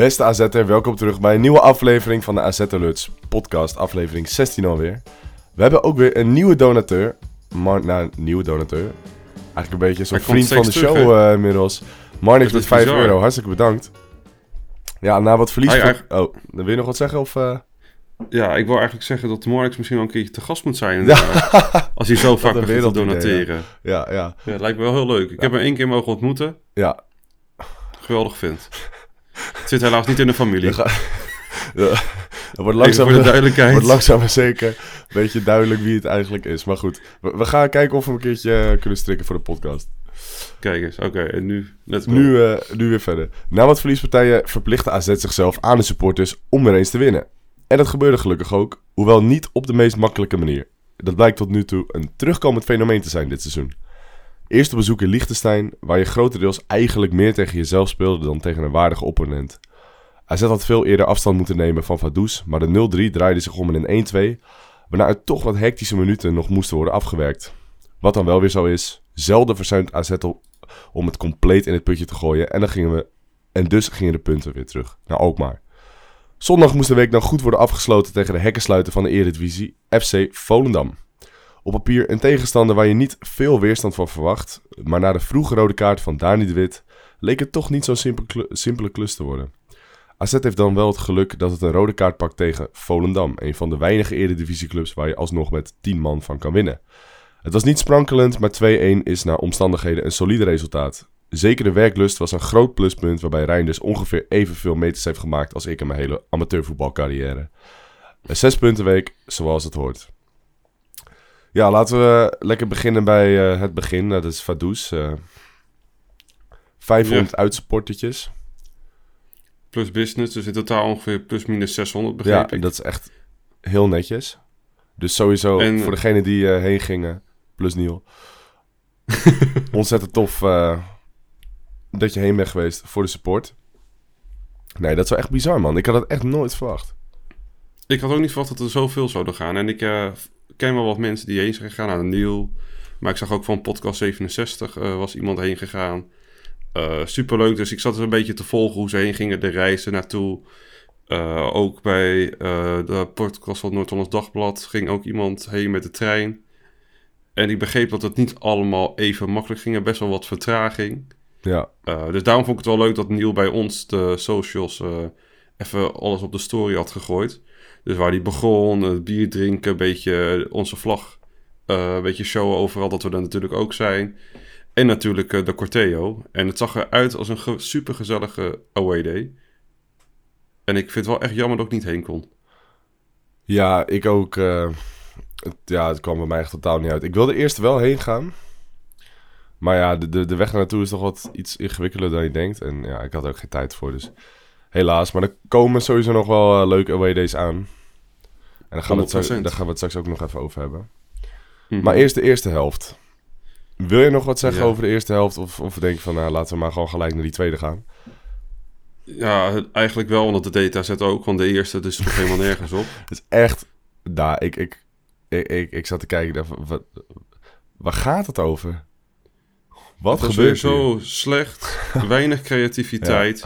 Beste AZ'er, welkom terug bij een nieuwe aflevering van de AZ Alerts podcast, aflevering 16 alweer. We hebben ook weer een nieuwe donateur, Mar nou, een nieuwe donateur, eigenlijk een beetje zo'n vriend van de show eh, inmiddels. Marnix Dat met is 5 bizar. euro, hartstikke bedankt. Ja, na wat verlies... Hij van- eigen- Oh, dan wil je nog wat zeggen of... eh? Ja, ik wil eigenlijk zeggen dat Morix misschien wel een keertje te gast moet zijn. eh, als hij zo vaak begint te donateren. Ja, ja, Ja, lijkt me wel heel leuk. Ik heb hem één keer mogen ontmoeten. ja. Geweldig vind. Het zit helaas niet in de familie. Ja, Dat wordt Even langzaam, voor de duidelijkheid. wordt langzaam maar zeker een beetje duidelijk wie het eigenlijk is. Maar goed, we, we gaan kijken of we een keertje eh, kunnen strikken voor de podcast. Kijk eens, oké. en nu, let's go. Nu, eh, nu weer verder. Na wat verliespartijen verplichtte AZ zichzelf aan de supporters om weer eens te winnen. En dat gebeurde gelukkig ook, hoewel niet op de meest makkelijke manier. Dat blijkt tot nu toe een terugkomend fenomeen te zijn dit seizoen. Eerst op bezoek in Liechtenstein, waar je grotendeels eigenlijk meer tegen jezelf speelde dan tegen een waardige opponent. AZ had veel eerder afstand moeten nemen van Vaduz, maar de 0-3 draaide zich om in een 1-2, waarna er toch wat hectische minuten nog moesten worden afgewerkt. Wat dan wel weer zo is, zelden verzuimt AZ om het compleet in het putje te gooien. En, dan gingen we, en dus gingen de punten weer terug naar Alkmaar. Zondag moest de week dan goed worden afgesloten tegen de hekkensluiter van de Eredivisie, FC Volendam. Op papier een tegenstander waar je niet veel weerstand van verwacht, maar na de vroege rode kaart van Dani de Wit leek het toch niet zo'n simpel klu- simpele klus te worden. AZ heeft dan wel het geluk dat het een rode kaart pakt tegen Volendam, een van de weinige Eredivisieclubs waar je alsnog met 10 man van kan winnen. Het was niet sprankelend, maar 2-1 is naar omstandigheden een solide resultaat. Zeker de werklust was een groot pluspunt waarbij Reinders ongeveer evenveel meters heeft gemaakt als ik in mijn hele amateurvoetbalcarrière. Een zes punten week, zoals het hoort. Ja, laten we lekker beginnen bij eh, het begin. Dat is Vaduz. eh 500 uitsupportertjes. Plus business, dus in totaal ongeveer plus minus 600 Ja, begreep en ik. dat is echt heel netjes. Dus sowieso En- voor degenen die eh, heen gingen, plus Niel. ontzettend tof dat je heen bent geweest voor de support. Nee, dat is wel echt bizar, man. Ik had het echt nooit verwacht. Ik had ook niet verwacht dat er zoveel zouden gaan. En ik ken wel wat mensen die heen zijn gegaan. Nou, Neil. Maar ik zag ook van podcast 67 eh, was iemand heen gegaan. Eh superleuk. Dus ik zat er een beetje te volgen hoe ze heen gingen. De reizen naartoe. Eh, ook bij de podcast van Noord-Hollands Dagblad ging ook iemand heen met de trein. En ik begreep dat het niet allemaal even makkelijk ging. Er best wel wat vertraging. Ja, Uh, dus daarom vond ik het wel leuk dat Neil bij ons de socials even alles op de story had gegooid. Dus waar hij begon, het bier drinken, een beetje onze vlag, eh, een beetje showen overal dat we er natuurlijk ook zijn. En natuurlijk eh, de Corteo. En het zag eruit als een ge- supergezellige away day. En ik vind het wel echt jammer dat ik niet heen kon. ja ik ook. eh, het, ja, het kwam bij mij echt totaal niet uit. Ik wilde eerst wel heen gaan. Maar ja, de, de, de weg naartoe is toch wat iets ingewikkelder dan je denkt. En ja, ik had er ook geen tijd voor, dus helaas. Maar er komen sowieso nog wel eh, leuke away days aan. En daar gaan, we het straks, 100%. daar gaan we het straks ook nog even over hebben. Mhm. Maar eerst de eerste helft. Wil je nog wat zeggen Ja. over de eerste helft? Of, of denk je van, nou, laten we maar gewoon gelijk naar die tweede gaan? Ja, eigenlijk wel, want de data zet ook. Want de eerste dus toch helemaal nergens op. Het is echt... Nou, ik, ik, ik, ik, ik zat te kijken, dacht, wat, waar gaat het over? Wat Het gebeurt hier? zo slecht, weinig creativiteit.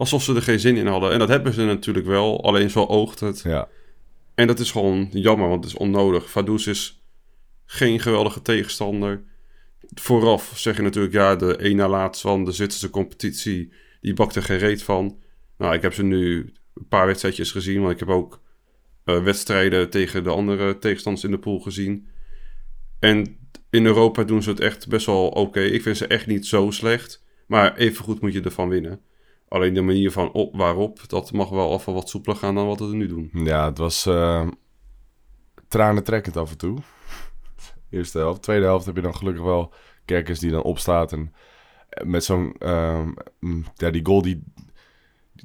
Alsof ze er geen zin in hadden. En dat hebben ze natuurlijk wel, alleen zo oogt het. Ja, En dat is gewoon jammer, want het is onnodig. Vaduz is geen geweldige tegenstander. Vooraf zeg je natuurlijk, ja, de één na laatst van de Zwitserse competitie, die bakt er geen reet van. Nou, ik heb ze nu een paar wedstrijdjes gezien, want ik heb ook eh, wedstrijden tegen de andere tegenstanders in de pool gezien. En in Europa doen ze het echt best wel oké. Ik vind ze echt niet zo slecht, maar evengoed moet je ervan winnen. Alleen de manier van op, waarop, dat mag wel af en wat soepeler gaan dan wat we er nu doen. ja het was eh tranentrekkend af en toe. Eerste helft. Tweede helft heb je dan gelukkig wel Kerkers die dan opstaat. En met zo'n... mm, ja, die goal die,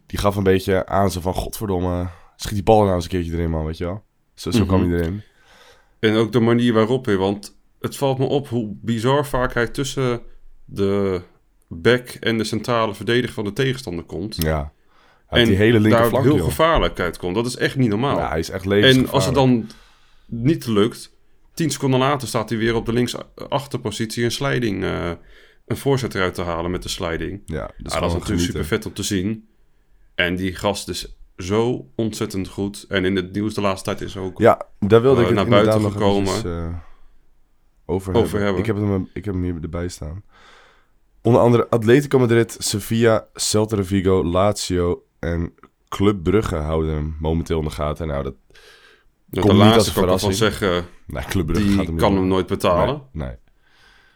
die gaf een beetje aan zo van... Godverdomme, schiet die bal nou eens een keertje erin, man, weet je wel. Zo, zo kwam Mhm. hij erin. En ook de manier waarop hij, want het valt me op hoe bizar vaak hij tussen de back en de centrale verdediger van de tegenstander komt. Ja. Hij en die hele daar linkerflank, heel joh. gevaarlijk uitkomt. Dat is echt niet normaal. Ja, hij is echt en als het dan niet lukt, tien seconden later staat hij weer op de linksachterpositie een sliding, eh, een voorzet eruit te halen met de sliding. Ja, Ja, dat is natuurlijk super vet om te zien. En die gast is zo ontzettend goed. En in het nieuws de laatste tijd is ook Ja, daar wilde eh, ik naar buiten nog gekomen. eh, over, Over hebben. hebben. Ik heb, hem, ik heb hem hier erbij staan. Onder andere Atletico Madrid, Sevilla, Celta de Vigo, Lazio en Club Brugge houden hem momenteel in de gaten. Nou, dat, de komt niet als zeggen. nou, Club Brugge Die gaat hem kan hem nooit betalen. Nee, nee.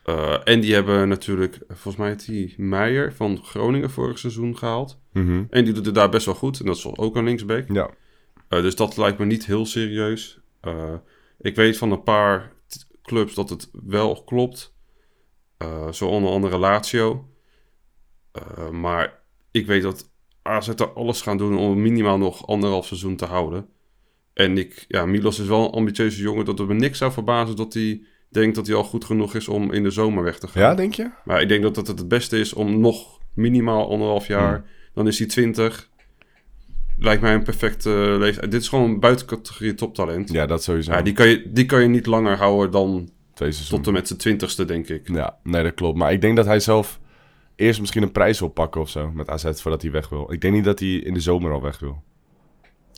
Eh, en die hebben natuurlijk, volgens mij, heeft die Meijer van Groningen vorig seizoen gehaald. Mhm. En die doet het daar best wel goed. En dat is ook een linksback. Ja, Eh, dus dat lijkt me niet heel serieus. Eh, ik weet van een paar clubs dat het wel klopt. Eh, zo onder andere Lazio. Eh, maar ik weet dat AZ er alles gaan doen om minimaal nog anderhalf seizoen te houden. En ik, ja, Milos is wel een ambitieuze jongen dat het me niks zou verbazen dat hij denkt dat hij al goed genoeg is om in de zomer weg te gaan. ja denk je? Maar ik denk dat het het beste is om nog minimaal anderhalf jaar. Hmm. Dan is hij 20. Lijkt mij een perfecte leeftijd. Dit is gewoon een buitencategorie toptalent. Ja, dat sowieso. Ja, die, kan je, die kan je niet langer houden dan Twee seizoenen. tot en met zijn twintigste, denk ik. Ja, nee, dat klopt. Maar ik denk dat hij zelf eerst misschien een prijs wil pakken of zo met AZ voordat hij weg wil. Ik denk niet dat hij in de zomer al weg wil.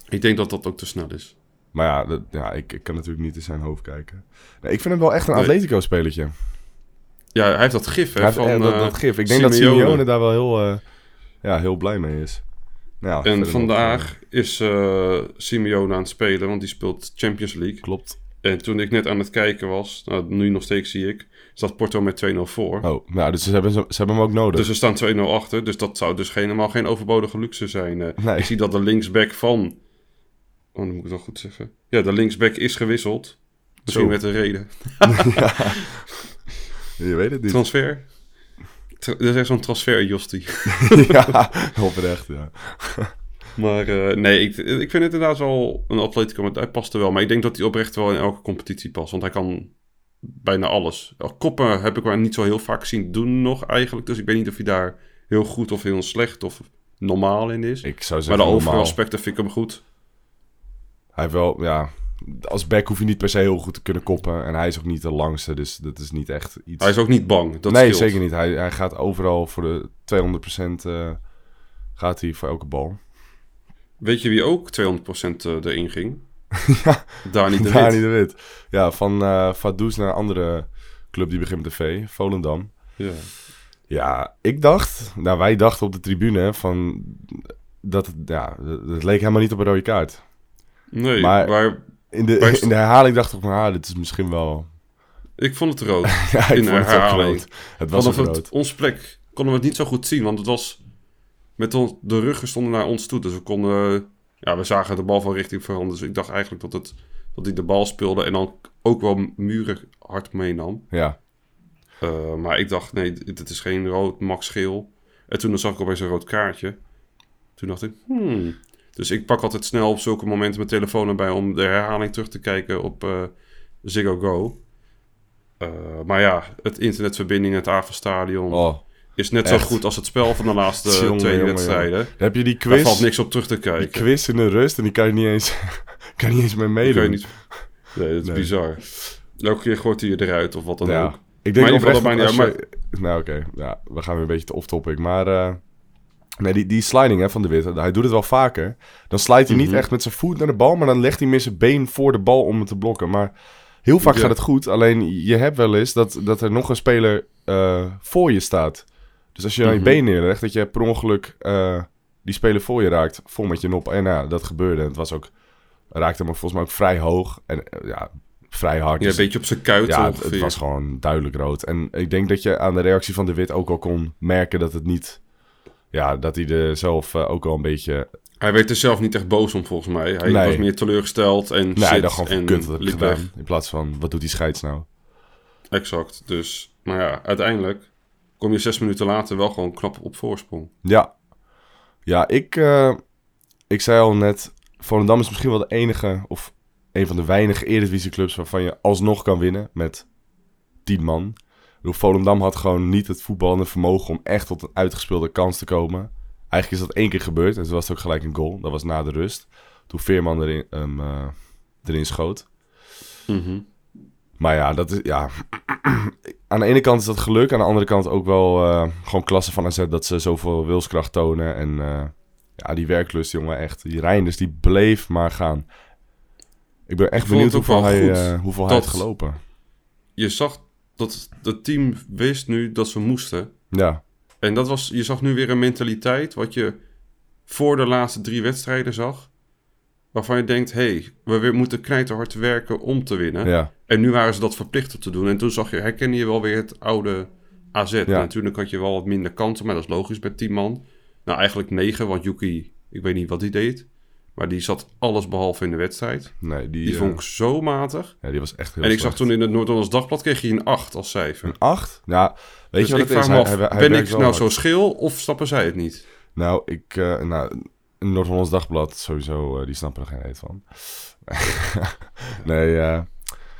Ik denk dat dat ook te snel is. Maar ja, dat, ja ik, ik kan natuurlijk niet in zijn hoofd kijken. Nee, ik vind hem wel echt een Nee. Atletico-spelertje. Ja, hij heeft dat gif hè, Hij heeft van dat, eh, dat gif. Ik denk dat Simeone. Daar wel heel, eh, ja, heel blij mee is. Nou, ja, En nog, vandaag is eh Simeone aan het spelen, want die speelt Champions League. klopt. En toen ik net aan het kijken was, nou, nu nog steeds zie ik, staat Porto met 2-0 voor. Oh, nou, dus ze hebben, ze hebben hem ook nodig. Dus er staan 2-0 achter. Dus dat zou dus geen- helemaal geen overbodige luxe zijn. eh. Nee. Ik zie dat de linksback van... Oh, dan moet ik het wel goed zeggen. Ja, de linksback is gewisseld. Misschien Zo. met een reden. Je weet het niet. Transfer? Tra- dat is echt zo'n transfer, Josti. ja, oprecht, ja. Maar eh, nee, ik, ik vind het inderdaad wel een Atletico. maar Hij past er wel. Maar ik denk dat hij oprecht wel in elke competitie past. Want hij kan bijna alles. Koppen heb ik maar niet zo heel vaak zien doen nog eigenlijk. Dus ik weet niet of hij daar heel goed of heel slecht of normaal in is. Ik zou maar zeggen de overige aspecten vind ik hem goed. Hij heeft wel, ja... Als back hoef je niet per se heel goed te kunnen koppen. En hij is ook niet de langste, dus dat is niet echt iets... Hij is ook niet bang. Dat nee, scheelt. zeker niet. Hij, hij gaat overal voor de 200% eh gaat hij voor elke bal. Weet je wie ook 200% eh, erin ging? Ja. Dani de Dani Wit. de Wit. Ja, van Vaduz naar een andere club die begint met de V, Volendam. Ja. Ja, ik dacht, nou wij dachten op de tribune van dat het, ja, het leek helemaal niet op een rode kaart. Nee, Maar- maar, In de, in de herhaling dacht ik van, ah, dit is misschien wel... ik vond het rood. Ja, ik In vond het ook herhaling. rood. Het was ook rood. het, ons plek konden we het niet zo goed zien, want het was met ons, de ruggen stonden naar ons toe. Dus we konden, ja, we zagen de bal van richting veranderen. Dus ik dacht eigenlijk dat, het, dat hij de bal speelde en dan ook wel muren hard meenam. Ja, Eh, maar ik dacht, nee, dit is geen rood, max geel. En toen zag ik opeens een rood kaartje. Toen dacht ik, hmm. Dus ik pak altijd snel op zulke momenten mijn telefoon erbij om de herhaling terug te kijken op eh Ziggo Go. Eh, maar ja, het internetverbinding, het Avenstadion oh. Is net echt. zo goed als het spel van de laatste Jongen, twee jongen, wedstrijden. Dan heb je die Daar quiz, valt niks op terug te die kijken. quiz in de rust en die kan je niet eens, kan je niet eens mee Die meedoen. niet... Nee, dat is Nee. bizar. Elke keer gooit hij je eruit of wat dan ja. ook. Ik denk Maar oprecht dat maakt je... Nou oké, ja, we gaan weer een beetje te off-topic. Maar eh, nee, die, die sliding hè, van de Wit, hij doet het wel vaker. Dan slijt hij niet Mhm. echt met zijn voet naar de bal, maar dan legt hij met zijn been voor de bal om het te blokken. Maar heel vaak Ja. gaat het goed, alleen je hebt wel eens dat, dat er nog een speler eh, voor je staat. Dus als je dan je Mhm. been neerlegt, dat je per ongeluk eh, die speler voor je raakt, vol met je nop. En ja, dat gebeurde. En het was ook, raakte hem volgens mij ook vrij hoog. En eh, ja, vrij hard. Ja, Dus een beetje op zijn kuit ja, het, ongeveer. het was gewoon duidelijk rood. En ik denk dat je aan de reactie van de Wit ook al kon merken dat het niet... Ja, dat hij er zelf eh, ook al een beetje... Hij werd er zelf niet echt boos om volgens mij. Hij Nee. was meer teleurgesteld en Nee, shit dacht gewoon en kut, dat ik gedaan. weg. In plaats van, wat doet die scheids nou? Exact. Dus, maar ja, uiteindelijk kom je zes minuten later wel gewoon knap op voorsprong. Ja. Ja, ik, eh, ik zei al net, Volendam is misschien wel de enige of een van de weinige Eredivisieclubs waarvan je alsnog kan winnen met 10 man. Bedoel, Volendam had gewoon niet het voetballende vermogen om echt tot een uitgespeelde kans te komen. Eigenlijk is dat één keer gebeurd en toen was het ook gelijk een goal. Dat was na de rust, toen Veerman erin, eh, erin schoot. Mhm. Maar ja, dat is, ja. aan de ene kant is dat geluk. Aan de andere kant ook wel eh, gewoon klasse van AZ dat ze zoveel wilskracht tonen. En eh, ja, die werklust, jongen, echt. Die Reinders, die bleef maar gaan. Ik ben echt Ik benieuwd hoeveel, hij, eh, hoeveel hij heeft gelopen. Je zag dat het team wist nu dat ze moesten. Ja, En dat was, je zag nu weer een mentaliteit wat je voor de laatste drie wedstrijden zag. Waarvan je denkt, hé, hey, we weer moeten knijterhard werken om te winnen. ja, En nu waren ze dat verplicht om te doen. En toen zag je, herkende je wel weer het oude AZ. Ja. Natuurlijk had je wel wat minder kansen, maar dat is logisch bij 10 man. Nou, eigenlijk 9, want Yuki, ik weet niet wat hij deed. Maar die zat alles behalve in de wedstrijd. nee, die, Die eh, vond ik zo matig. ja, die was echt heel En ik slecht. zag toen in het Noord-Hollands Dagblad kreeg hij een 8 als cijfer. Een 8? Ja, weet dus je wat ik het is? vraag me Hij- af, hij- hij ben ik nou hard. zo schil of snappen zij het niet? Nou, ik, eh nou, Noord-Hollands Dagblad, sowieso, eh, die snappen er geen reet van. nee, eh,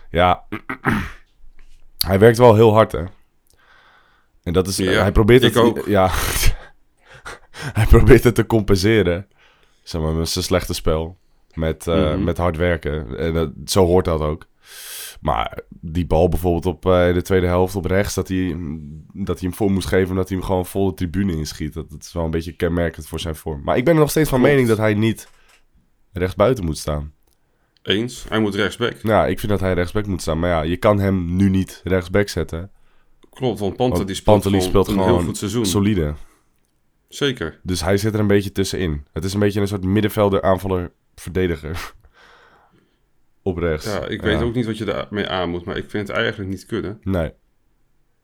ja, hij werkt wel heel hard, hè. En dat is, Ja, hij probeert ik het, ook. ja, hij probeert het te compenseren, zeg maar, met zijn slechte spel, met, eh, Mhm. met hard werken. En dat, zo hoort dat ook. Maar die bal bijvoorbeeld op eh, de tweede helft op rechts, dat hij, dat hij hem voor moest geven omdat hij hem gewoon vol de tribune inschiet. Dat, dat is wel een beetje kenmerkend voor zijn vorm. Maar ik ben er nog steeds van mening dat hij niet rechtsbuiten moet staan. Eens, hij moet rechtsback. Ja, ik vind dat hij rechtsback moet staan. Maar ja, je kan hem nu niet rechtsback zetten. Klopt, want Panta Want die speelt, gewoon speelt een gewoon heel goed seizoen. Solide. Zeker. Dus hij zit er een beetje tussenin. Het is een beetje een soort middenvelder, aanvaller, verdediger. Op rechts. Ja, ik weet ook niet wat je daarmee aan moet, maar ik vind het eigenlijk niet kunnen. Nee.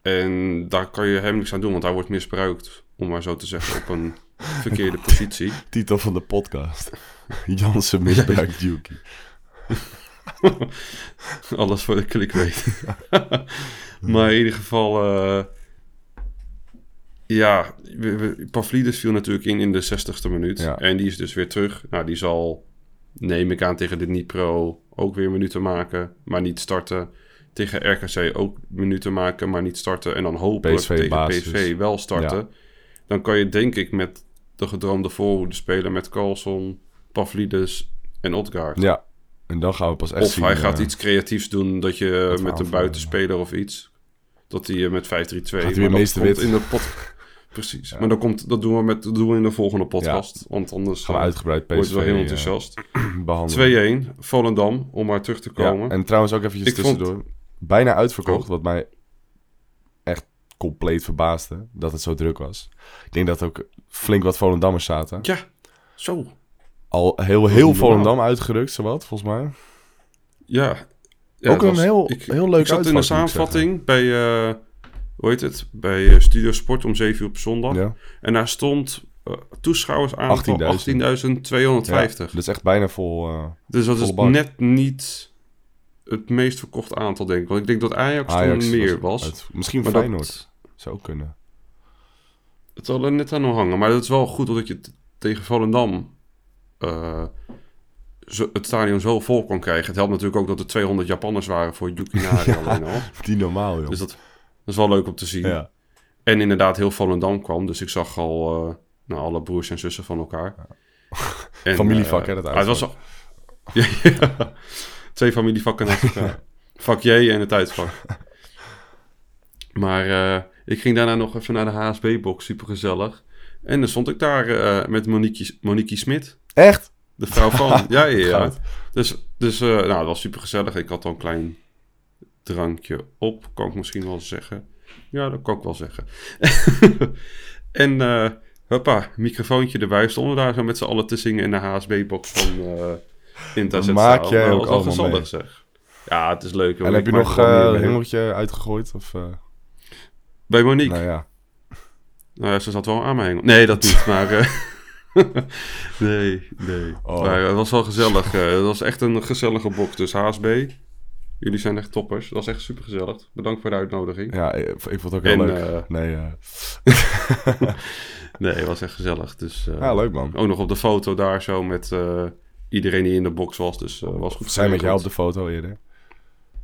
En daar kan je hem niks aan doen, want hij wordt misbruikt, om maar zo te zeggen, op een verkeerde positie. Titel van de podcast. Jansen misbruikt Yuki. Alles voor de clickbait. maar in ieder geval, eh, ja, we- we- Pavlidis viel natuurlijk in in de 60ste minuut. Ja. En die is dus weer terug. Nou, die zal, neem ik aan, tegen de Dnipro ook weer minuten maken, maar niet starten. Tegen RKC ook minuten maken, maar niet starten. En dan hopelijk PSV tegen basis. PSV wel starten. Dan kan je denk ik met de gedroomde voorhoede spelen met Carlson, Pavlidis en Odgaard. Ja. En dan gaan we pas echt Of zien. hij gaat eh, iets creatiefs doen dat je met een buitenspeler of iets. Dat hij eh, met 5-3-2. hij weer meester komt wit. in de pot. Precies. Maar dan komt, dat, doen we met, dat doen we in de volgende podcast. Want anders gaan we eh, uitgebreid PSV wordt het wel heel eh, enthousiast. behandelen. 2-1, Volendam, om maar terug te Ja, komen. en trouwens ook eventjes Ik vond- tussendoor. Bijna uitverkocht, Oh. wat mij echt compleet verbaasde dat het zo druk was. Ik denk dat ook flink wat Volendammers zaten. Ja, zo. Al heel, heel. Volendam uitgerukt, zowat, volgens mij. Ja. Ja, Ook een heel- heel leuk Ik zat in de samenvatting bij, eh, hoe heet het, bij eh, Studio Sport om 7 uur op zondag. Ja. En daar stond eh toeschouwers aan 18.000. 18.250. Ja, dat is echt bijna vol. eh, Dus dat is net niet het meest verkochte aantal, denk ik. Want ik denk dat Ajax, Ajax toen meer was. misschien Maar Feyenoord. dat, Zou kunnen. het zal er net aan nog hangen. Maar het is wel goed dat je tegen Volendam eh, het stadion zo vol kon krijgen. Het helpt natuurlijk ook dat er 200 Japanners waren voor Yuki Nari alleen al. Die normaal, joh. Dus dat, dat is wel leuk om te zien. ja. En inderdaad, heel Volendam kwam. Dus ik zag al eh, nou, alle broers en zussen van elkaar. En, Familievak, eh, hè, dat ah, het was al... ja, ja. Twee familievakken naast elkaar. Vak J en het uitvak. Maar eh, ik ging daarna nog even naar de HSB-box. Super gezellig. En dan stond ik daar met Monique, Monique Smit. Echt? De vrouw van. ja, ja, ja. Dus, dus nou, dat was super gezellig. Ik had al een klein drankje op, kan ik misschien wel zeggen. Ja, dat kan ik wel zeggen. en eh hoppa, microfoontje erbij. Stonden daar zo met z'n allen te zingen in de HSB-box van Inta Dat maak jij Dat ook wel allemaal mee. zeg. Ja, het is leuk. En heb je nog eh een hengeltje uitgegooid? Of, Bij Monique? nou ja. Nou ja, ze zat wel aan mijn hengel. Nee, dat niet, maar... nee, nee. Oh. Maar het was wel gezellig. het was echt een gezellige box. Dus HSB, jullie zijn echt toppers. Dat was echt super gezellig. Bedankt voor de uitnodiging. Ja, ik, ik vond het ook heel En, leuk. eh, nee, eh, Nee, het was echt gezellig. Dus, eh, Ja, leuk man. Ook nog op de foto daar zo met iedereen die in de box was. Dus was goed. Zijn met jou op de foto eerder.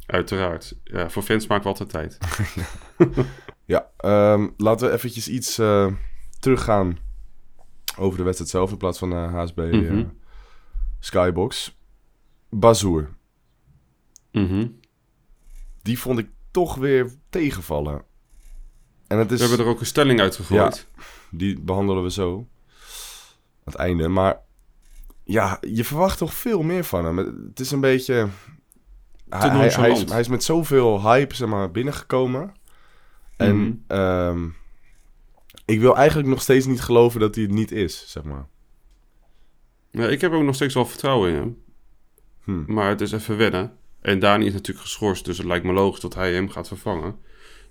Uiteraard. Ja, voor fans maken we altijd tijd. Ja, ehm, laten we eventjes iets teruggaan over de wedstrijd zelf in plaats van de HSB Mhm. Skybox. Bazoer, Mhm. die vond ik toch weer tegenvallen. En het is, We hebben er ook een stelling uitgegooid. die behandelen we zo aan het einde. Maar ja, je verwacht toch veel meer van hem. Het is een beetje... Hij, hij, hij is, nonchalant. hij is met zoveel hype zeg maar, binnengekomen. En Mhm. ehm, ik wil eigenlijk nog steeds niet geloven dat hij het niet is, zeg maar. Ja, ik heb ook nog steeds wel vertrouwen in hem. Hm. Maar het is even wennen. En Dani is natuurlijk geschorst, dus het lijkt me logisch dat hij hem gaat vervangen.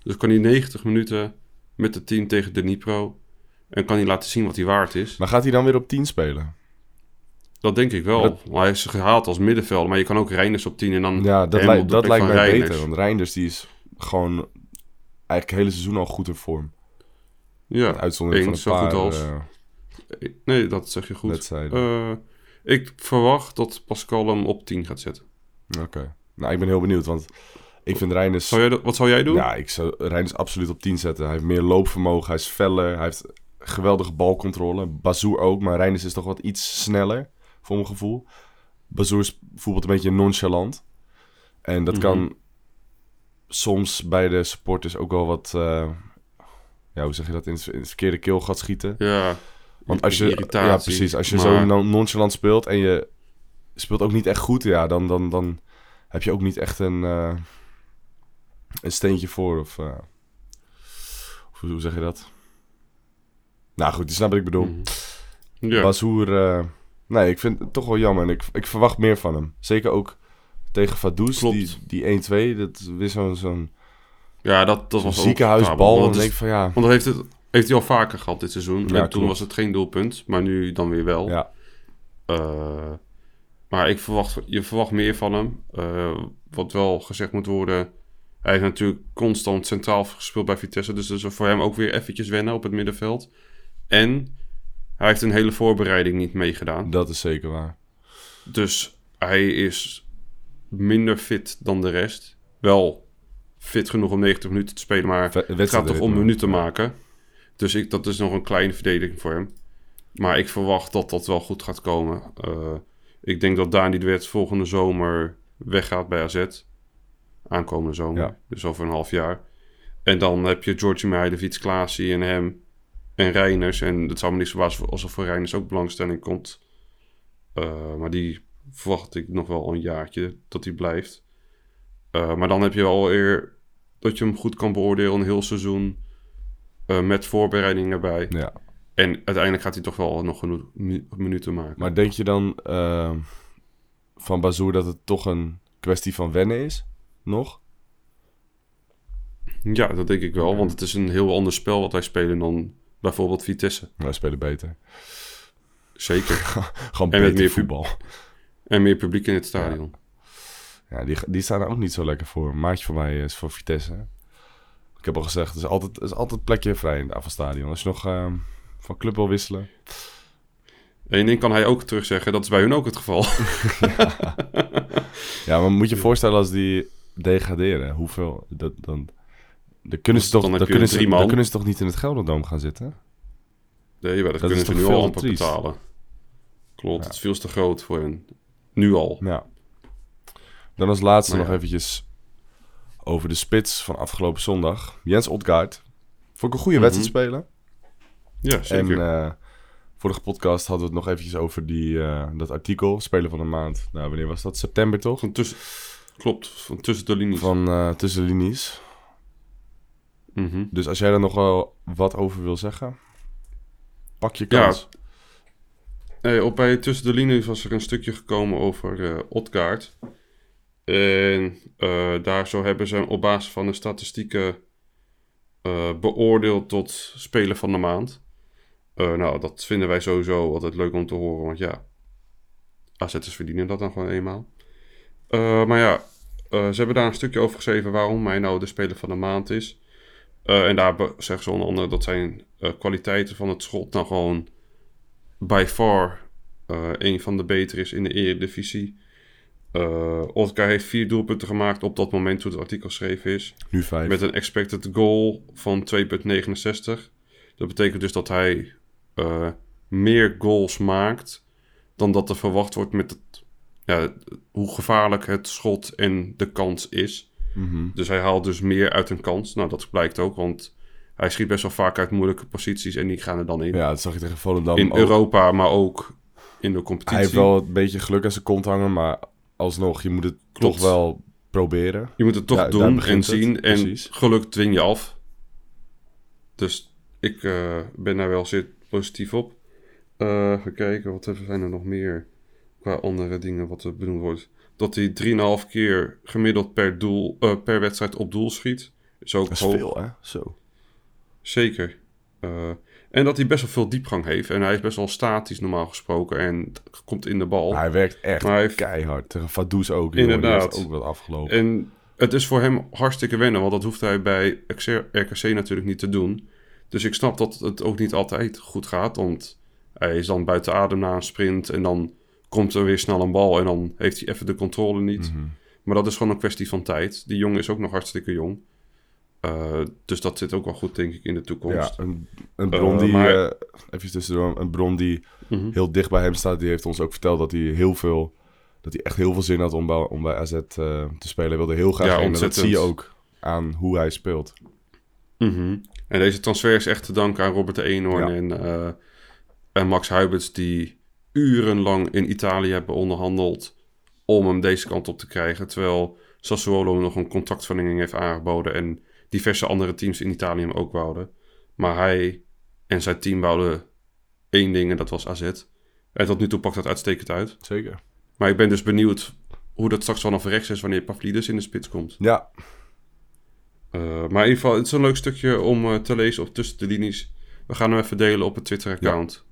Dus kan hij 90 minuten met het team tegen Dnipro. En kan hij laten zien wat hij waard is. Maar gaat hij dan weer op 10 spelen? Dat denk ik wel. Dat- Hij is gehaald als middenvelder, maar je kan ook Reinders op 10 en dan Ja, dat, lijkt de dat lijkt mij Reinders. beter. Want Reinders die is gewoon eigenlijk het hele seizoen al goed in vorm. Ja, Uitzondering eens, van zo een goed paar als. eh, Nee, dat zeg je goed. Eh, ik verwacht dat Pascal hem op 10 gaat zetten. Oké. Nou, ik ben heel benieuwd, want ik vind Reinders... Zou jij wat zou jij doen? Ja, ik zou Reinders absoluut op 10 zetten. Hij heeft meer loopvermogen, hij is feller, hij heeft geweldige balcontrole. Bazoer ook, maar Reinders is toch wat iets sneller, voor mijn gevoel. Bazoer is bijvoorbeeld een beetje nonchalant. En dat Mhm. kan soms bij de supporters ook wel wat... eh, ja, hoe zeg je dat? In het, verkeerde keelgat schieten. Ja, Want als je, irritatie, ja, precies. Als je maar- zo non- nonchalant speelt en je speelt ook niet echt goed, ja, dan, dan, dan heb je ook niet echt een, eh, een steentje voor. Of, eh, of hoe zeg je dat? Nou goed, je snapt wat ik bedoel. Ja. Bazoer, eh, nee, ik vind het toch wel jammer. En ik, ik verwacht meer van hem. Zeker ook tegen Vaduz, die, die 1-2. Dat is zo'n zo'n ja, dat, dat was ziekenhuisbal. want denk van ja, Want dat heeft, het, heeft hij al vaker gehad dit seizoen. Ja, en toen klopt. was het geen doelpunt, maar nu dan weer wel. ja, Eh, maar ik verwacht, je verwacht meer van hem. Eh, wat wel gezegd moet worden. Hij heeft natuurlijk constant centraal gespeeld bij Vitesse. Dus dat is voor hem ook weer eventjes wennen op het middenveld. En hij heeft een hele voorbereiding niet meegedaan. dat is zeker waar. Dus hij is minder fit dan de rest. Wel fit genoeg om 90 minuten te spelen, maar het gaat toch om minuten maken. Dus ik, dat is nog een kleine verdediging voor hem. Maar ik verwacht dat dat wel goed gaat komen. Eh, ik denk dat Dani de Wet volgende zomer weggaat bij AZ. Aankomende zomer. Ja. Dus over een half jaar. En dan heb je Georgie Meijevic, Klaasie en hem. En Reiners. En het zou me niet verbazen als er voor Reiners ook belangstelling komt. Eh, maar die verwacht ik nog wel een jaartje dat hij blijft. Eh, maar dan heb je wel weer dat je hem goed kan beoordelen een heel seizoen. eh, met voorbereidingen erbij. Ja. En uiteindelijk gaat hij toch wel nog genoeg mi- minuten maken. Maar denk je dan eh, van Bazoer dat het toch een kwestie van wennen is? Nog? Ja, dat denk ik wel. Want het is een heel ander spel wat wij spelen dan bijvoorbeeld Vitesse. Wij spelen beter. Zeker. Gewoon En met beter meer voetbal. en meer publiek in het stadion. Ja, die, die staan er ook niet zo lekker voor. Een maatje van mij is voor Vitesse. Ik heb al gezegd, er is altijd, er is altijd plekje vrij in het afvalstadion. Als je nog eh, van club wil wisselen. Eén ding kan hij ook terugzeggen, dat is bij hun ook het geval. Ja, maar moet je je voorstellen als die degraderen. Hoeveel? Dat, dan, dan, kunnen ze toch, dan, kunnen ze, drie man. dan kunnen ze toch niet in het Gelderdoom gaan zitten? Nee, maar dat, Dat kunnen ze nu al amper triest. betalen. Klopt, het is veel te groot voor hen. Nu al. Ja. Dan als laatste nog eventjes over de spits van afgelopen zondag. Jens Otgaard. Vond ik een goede Mhm. wedstrijd spelen. Ja, zeker. En eh, vorige podcast hadden we het nog eventjes over die, eh, dat artikel. Speler van de maand. Nou, wanneer was dat? September toch? van tussen, klopt, van tussen de linies. Van eh tussen de linies. Mhm. Dus als jij daar nog wel wat over wil zeggen, pak je Ja. kans. Nee, op bij Tussen de Linies was er een stukje gekomen over eh Otgaard. En daar zo hebben ze hem op basis van de statistieken beoordeeld tot speler van de maand. Eh, nou, dat vinden wij sowieso altijd leuk om te horen, want ja, AZ'ers verdienen dat dan gewoon eenmaal. Eh, maar ja, eh, ze hebben daar een stukje over geschreven waarom hij nou de speler van de maand is. En daar zeggen ze onder andere dat zijn kwaliteiten van het schot nou gewoon by far een van de betere is in de eredivisie. Eh Otka heeft vier doelpunten gemaakt op dat moment toen het artikel geschreven is. Nu vijf. Met een expected goal van 2,69. Dat betekent dus dat hij eh, meer goals maakt dan dat er verwacht wordt met het, ja, hoe gevaarlijk het schot en de kans is. Mhm. Dus hij haalt dus meer uit een kans. Nou, dat blijkt ook, want hij schiet best wel vaak uit moeilijke posities en die gaan er dan in. Ja, dat zag je tegen Volendam in ook. Europa, maar ook in de competitie. Hij heeft wel een beetje geluk aan zijn kont hangen, maar alsnog, je moet het Klopt. toch wel proberen. Je moet het toch Ja, doen en het, zien. En precies. geluk dwing je af. Dus ik eh, ben daar wel zeer positief op. Eh even kijken, wat zijn er nog meer qua andere dingen wat er benoemd wordt. Dat hij 3,5 keer gemiddeld per, doel, eh, per wedstrijd op doel schiet. Is ook Dat is hoog. veel, hè? Zo. Zeker. Eh, en dat hij best wel veel diepgang heeft. En hij is best wel statisch normaal gesproken. En komt in de bal. Hij werkt echt Maar hij heeft- keihard. Tegen Vaduz ook. Inderdaad. ook wat afgelopen. En het is voor hem hartstikke wennen, want dat hoeft hij bij RKC natuurlijk niet te doen. Dus ik snap dat het ook niet altijd goed gaat, want hij is dan buiten adem na een sprint en dan komt er weer snel een bal en dan heeft hij even de controle niet. Mhm. Maar dat is gewoon een kwestie van tijd. Die jongen is ook nog hartstikke jong. Eh, dus dat zit ook wel goed, denk ik, in de Ja, toekomst. een, een bron Eh, die, maar- eh, even tussendoor, een bron die Mhm. heel dicht bij hem staat, die heeft ons ook verteld dat hij heel veel, dat hij echt heel veel zin had om bij, om bij AZ te spelen. Hij wilde heel graag Ja, en dat zie je ook aan hoe hij speelt. Mhm. En deze transfer is echt te danken aan Robert de Eenhoorn Ja. en, eh, en Max Huibers, die urenlang in Italië hebben onderhandeld om hem deze kant op te krijgen. Terwijl Sassuolo nog een contractverlenging heeft aangeboden en diverse andere teams in Italië hem ook wouden. Maar hij en zijn team wouden één ding en dat was AZ. En tot nu toe pakt dat uitstekend uit. Zeker. Maar ik ben dus benieuwd hoe dat straks vanaf rechts is wanneer Pavlidis in de spits komt. Ja, maar in ieder geval, het is een leuk stukje om eh, te lezen op tussen de linies. We gaan hem even delen op het Twitter-account.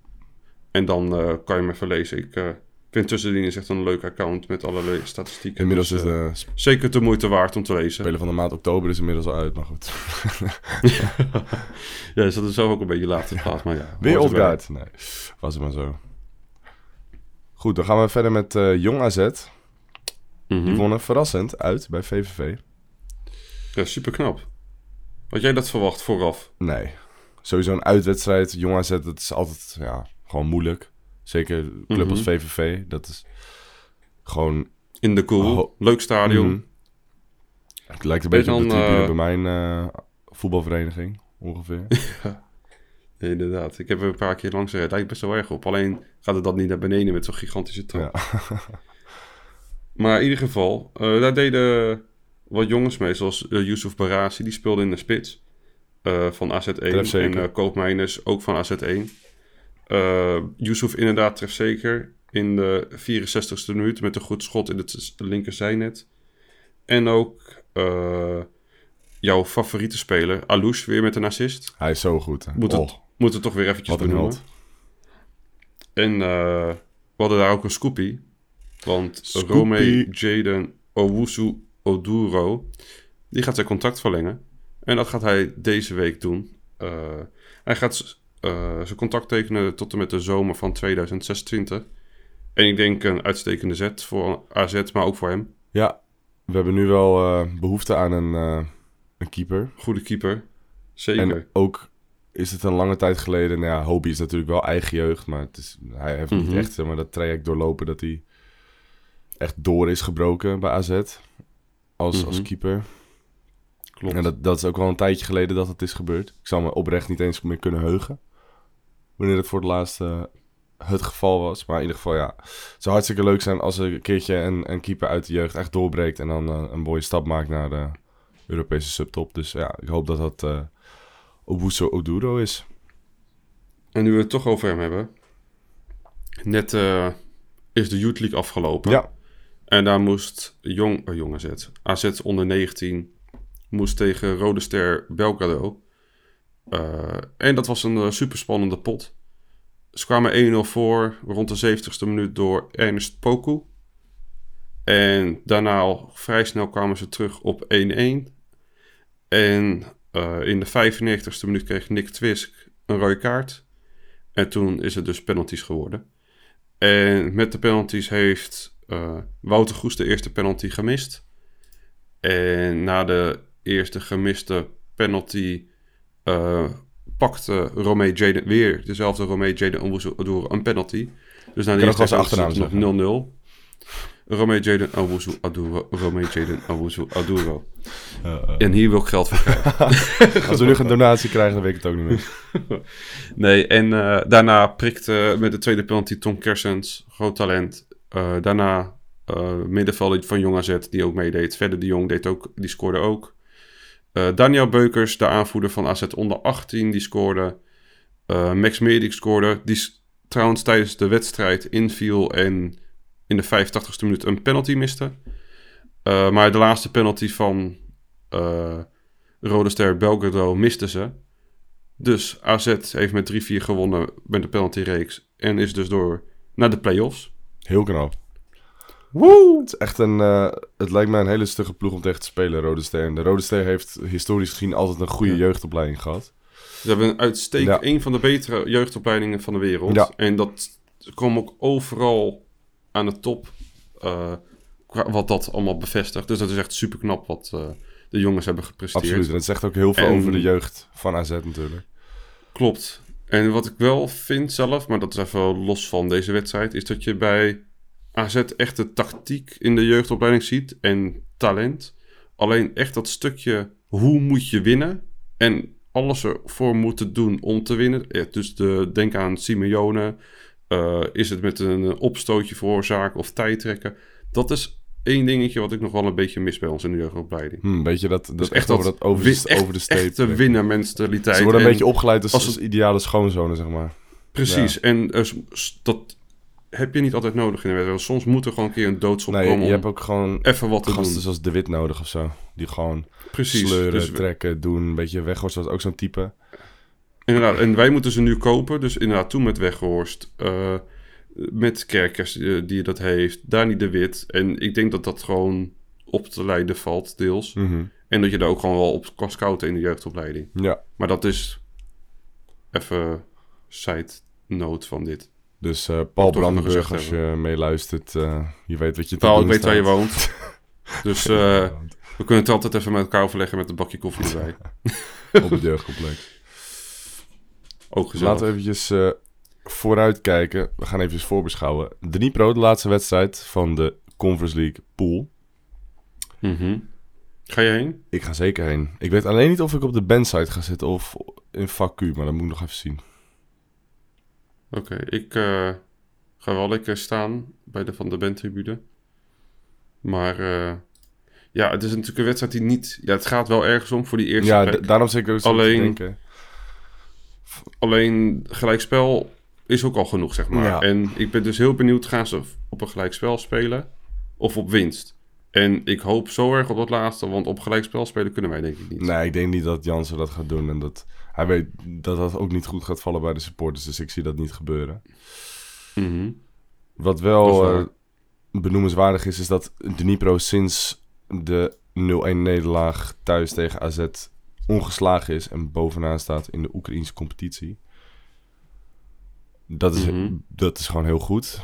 En dan eh, kan je hem even lezen. Ik eh, vind tussen de linies echt een leuk account met allerlei statistieken. inmiddels Dus, is eh, de zeker de moeite waard om te lezen. speler van de maand oktober is inmiddels al uit, maar goed. ja, dus dat is zelf ook een beetje laat in plaats. Maar ja, Weer. Odgaard. Nee, was het maar zo. Goed, dan gaan we verder met eh, Jong AZ. Mhm. Die wonnen verrassend uit bij VVV. Ja, super knap. Had jij dat verwacht vooraf? Nee. Sowieso een uitwedstrijd. Jong AZ, dat is altijd ja, gewoon moeilijk. Zeker een club Mhm. als VVV. Dat is gewoon... In de cool. Oh. Leuk stadion. Mhm. Het lijkt een En beetje op de dan, tribune eh, bij mijn eh, voetbalvereniging, ongeveer. Ja, inderdaad. Ik heb er een paar keer langs gereden. Het lijkt best wel erg op. Alleen gaat het dan niet naar beneden met zo'n gigantische trap. ja. Maar in ieder geval, eh, daar deden wat jongens mee, zoals uh, Yusuf Barasi, die speelde in de spits eh, van AZ1. Trefzeker. En uh, Koopmeiners ook van AZ1. Uh, Yusuf inderdaad trefzeker in de 64ste minuut met een goed schot in het linkerzijnet. En ook uh, jouw favoriete speler, Alouche, weer met een assist. Hij is zo goed. Hè? Moet, Oh, het, moet het toch weer eventjes wat benoemen. En we hadden daar ook een scoopie. Want Scoopie. Rome Jaden Owusu Oduro, die gaat zijn contract verlengen. En dat gaat hij deze week doen. Uh, hij gaat uh, zijn contract tekenen tot en met de zomer van 2026. En ik denk een uitstekende zet voor AZ, maar ook voor hem. Ja, we hebben nu wel uh, behoefte aan een, een keeper. Goede keeper, zeker. En ook is het een lange tijd geleden... Nou ja, Hobie is natuurlijk wel eigen jeugd, maar het is, hij heeft Mhm. niet echt zeg maar, dat traject doorlopen... dat hij echt door is gebroken bij AZ als, Mhm. als keeper. Klopt. En dat, dat is ook wel een tijdje geleden dat het is gebeurd. Ik zou me oprecht niet eens meer kunnen heugen. Wanneer het voor het laatst uh, het geval was. Maar in ieder geval, ja. Het zou hartstikke leuk zijn als er een keertje een, een keeper uit de jeugd echt doorbreekt. En dan uh, een mooie stap maakt naar de Europese subtop. Dus ja, ik hoop dat dat uh, Obuso Oduro is. En nu we het toch over hem hebben. Net uh, is de Youth League afgelopen. Ja. En daar moest Jong, Jong AZ, AZ onder 19 moest tegen Rode Ster Belgrado. Uh, en dat was een uh, super spannende pot. Ze kwamen 1-0 voor rond de 70ste minuut door Ernest Poku. En daarna al vrij snel kwamen ze terug op 1-1. En Eh, in de 95ste minuut kreeg Nick Twisk een rode kaart. En toen is het dus penalties geworden. En met de penalties heeft eh, Wouter Goes de eerste penalty gemist. En na de eerste gemiste penalty eh, pakte Romee Jaden weer dezelfde Romee Jaden Owusu-Aduro een penalty. Dus na de eerste het nog 0-0. Romee Jaden Owusu-Aduro. Romee Jaden Owusu-Aduro. En hier wil ik geld voor krijgen. Als we nu een donatie krijgen, dan weet ik het ook niet meer. Nee, en eh, daarna prikte met de tweede penalty Tom Kersens, groot talent. Eh, daarna eh middenvelder van Jong AZ, die ook meedeed. Verder de Jong deed ook, die scoorde ook. Eh, Daniel Beukers, de aanvoerder van AZ onder 18, die scoorde. Max Medik scoorde, die trouwens tijdens de wedstrijd inviel en in de 85ste minuut een penalty miste. Maar de laatste penalty van Rode Ster Belgrado miste ze. Dus AZ heeft met 3-4 gewonnen met de penaltyreeks. En is dus door naar de play-offs. Heel knap. Woe! Het is echt een... eh, het lijkt mij een hele stugge ploeg om tegen te spelen, Rode Ster. De Rode Ster heeft historisch gezien altijd een goede Ja. jeugdopleiding gehad. Ze hebben een uitstekend, Ja. een van de betere jeugdopleidingen van de wereld. Ja. En dat kwam ook overal aan de top. qua- wat dat allemaal bevestigt. Dus dat is echt super knap wat eh, de jongens hebben gepresteerd. Absoluut. En het zegt ook heel veel En- over de jeugd van AZ natuurlijk. Klopt. En wat ik wel vind zelf, maar dat is even los van deze wedstrijd, is dat je bij AZ echt de tactiek in de jeugdopleiding ziet en talent. Alleen echt dat stukje hoe moet je winnen en alles ervoor moeten doen om te winnen. Dus de, denk aan Simeone. eh, is het met een opstootje veroorzaken of tijd trekken? Dat is één dingetje wat ik nog wel een beetje mis bij ons in de jeugdopleiding. Hm, weet je, dat, dat Dus echt over, dat over, de, win- over de streep. echte trekken. winnermentaliteit. Ze worden een En- beetje opgeleid als, als ideale schoonzonen, zeg maar. Precies, en eh, dat heb je niet altijd nodig in de wedstrijd. Soms moet er gewoon een keer een doodschop Nee, komen je hebt ook gewoon even wat te gasten doen. zoals De Wit nodig of zo. Die gewoon Precies, sleuren, dus we- trekken, doen. Een beetje Weghorst was ook zo'n type. inderdaad. En wij moeten ze nu kopen, dus inderdaad toen met Weghorst, eh, met Kerkers eh, die dat heeft, Dani de Wit. En ik denk dat dat gewoon op te leiden valt, deels. Mhm. En dat je daar ook gewoon wel op kan scouten in de jeugdopleiding. Ja, Maar dat is even side note van dit. dus eh, Paul Brandenburg, als je meeluistert, eh, je weet wat je Paul, ik weet waar je woont. Dus we kunnen het altijd even met elkaar overleggen met een bakje koffie erbij. Op het jeugdcomplex. Ook gezellig. Laten we eventjes eh, vooruit kijken. We gaan even voorbeschouwen. Dnipro, de laatste wedstrijd van de Conference League pool. Mhm. Ga je heen? Ik ga zeker heen. Ik weet alleen niet of ik op de bandsite ga zitten of in vak Q, maar dat moet ik nog even zien. Oké, ik eh, ga wel lekker staan bij de Van de Bent-tribune. Maar eh, ja, het is natuurlijk een wedstrijd die niet... Ja, het gaat wel ergens om voor die eerste Ja, daarom zit ik ook zo Alleen- te denken. Alleen gelijkspel is ook al genoeg, zeg maar. Ja. En ik ben dus heel benieuwd, gaan ze op een gelijkspel spelen of op winst? En ik hoop zo erg op dat laatste, want op gelijkspel spelen kunnen wij denk ik niet. Nee, ik denk niet dat Jansen dat gaat doen. En dat hij weet dat dat ook niet goed gaat vallen bij de supporters. Dus ik zie dat niet gebeuren. Mhm. Wat wel eh, benoemenswaardig is, is dat Dnipro sinds de 0-1 nederlaag thuis tegen AZ ongeslagen is en bovenaan staat in de Oekraïnse competitie. Dat is, Mhm. dat is gewoon heel goed.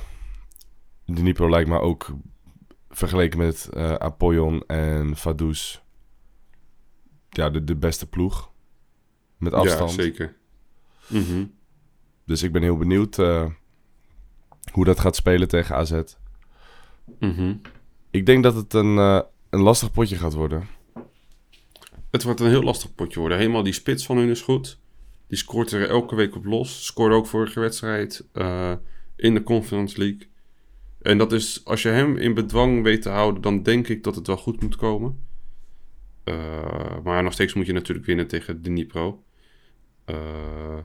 Dnipro lijkt me ook vergeleken met eh Apollon en Vaduz ja, de, de beste ploeg. Met afstand. Ja, zeker. Mhm. Dus ik ben heel benieuwd eh, hoe dat gaat spelen tegen AZ. Mhm. Ik denk dat het een, eh, een lastig potje gaat worden. Het wordt een heel lastig potje worden. Helemaal die spits van hun is goed. Die scoort er elke week op los. Scoorde ook vorige wedstrijd eh, in de Conference League. En dat is, als je hem in bedwang weet te houden, dan denk ik dat het wel goed moet komen. Eh, maar nog steeds moet je natuurlijk winnen tegen Dnipro. Eh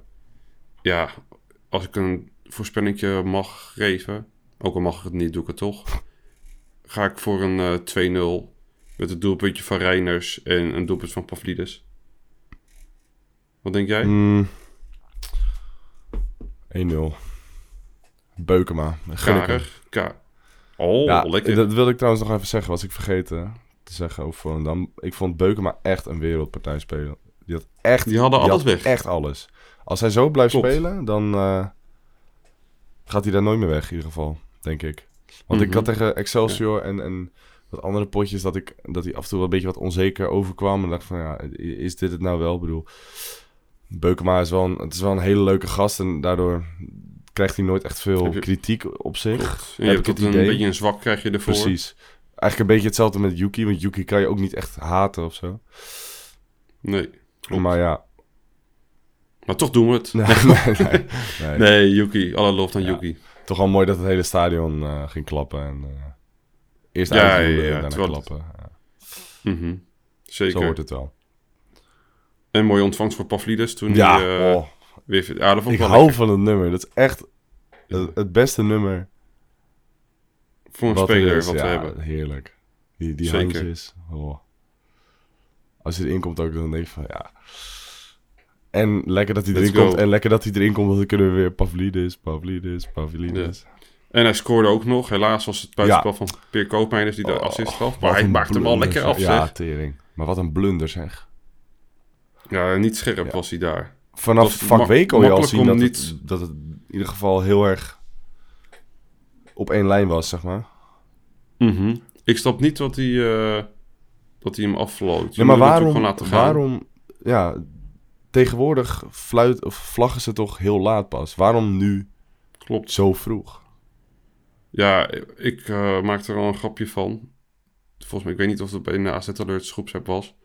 ja, als ik een voorspellingje mag geven, ook al mag ik het niet, doe ik het toch. Ga ik voor een eh 2-0 met het doelpuntje van Reiners en een doelpunt van Pavlidis. Wat denk jij? Mm. 1-0. Beukema. Gun ik hem. Karig. Ka oh, Ja, lekker. dat wilde ik trouwens nog even zeggen. Was ik vergeten te zeggen over Volendam. Ik vond Beukema echt een wereldpartij spelen. Die had echt... Die hadden alles had weg. echt alles. Als hij zo blijft Klopt. spelen, dan eh, gaat hij daar nooit meer weg in ieder geval, denk ik. Want ik Mhm. had tegen Excelsior en, en wat andere potjes dat, ik, dat hij af en toe wel een beetje wat onzeker overkwam. En dacht van, ja, is dit het nou wel? Ik bedoel, Beukema is wel een, het is wel een hele leuke gast en daardoor krijgt hij nooit echt veel je- kritiek op zich. Klopt. Heb je hebt het tot een idee. beetje een zwak krijg je ervoor. Precies. Eigenlijk een beetje hetzelfde met Yuki, want Yuki kan je ook niet echt haten of zo. Nee. Klopt. Maar ja, Maar toch doen we het. nee, nee, nee, nee. Nee, Yuki. Alle lof aan Ja. Yuki. toch wel mooi dat het hele stadion eh, ging klappen. En, eh, eerst Ja, ja, ja, en daarna het- klappen. Ja, Mhm. Zeker. zo hoort het wel. En mooie ontvangst voor Pavlidis toen Ja, hij oh, weer... Ja, ik ik hou lekker. van het nummer. Dat is echt het, het beste nummer Voor een wat er speler is. wat ja, we hebben. heerlijk. Die, die handjes. Oh. Als hij erin komt ook, dan denk je van ja... En lekker dat hij erin komt. En lekker dat hij erin komt, want dan kunnen we weer Pavlidis, Pavlidis, Pavlidis. En hij scoorde ook nog. Helaas was het buitenspel van Peer Koopmeiners die de Oh, assist gaf. Maar hij een maakte hem al lekker af. Ja, zeg. tering. Maar wat een blunder, zeg. Ja, niet scherp was hij daar. Vanaf Dat vak week kon je al makkelijk zien om dat, niet- het, dat het in ieder geval heel erg op één lijn was, zeg maar. Mhm. Ik snap niet wat hij, eh, dat hij hem afvloot. Ja, maar waarom, gewoon laten gaan. waarom, ja, tegenwoordig fluit, of vlaggen ze toch heel laat pas. Waarom nu Klopt. zo vroeg? Ja, ik eh maakte er al een grapje van. Volgens mij, ik weet niet of het bij de AZ Alerts groepsapp was.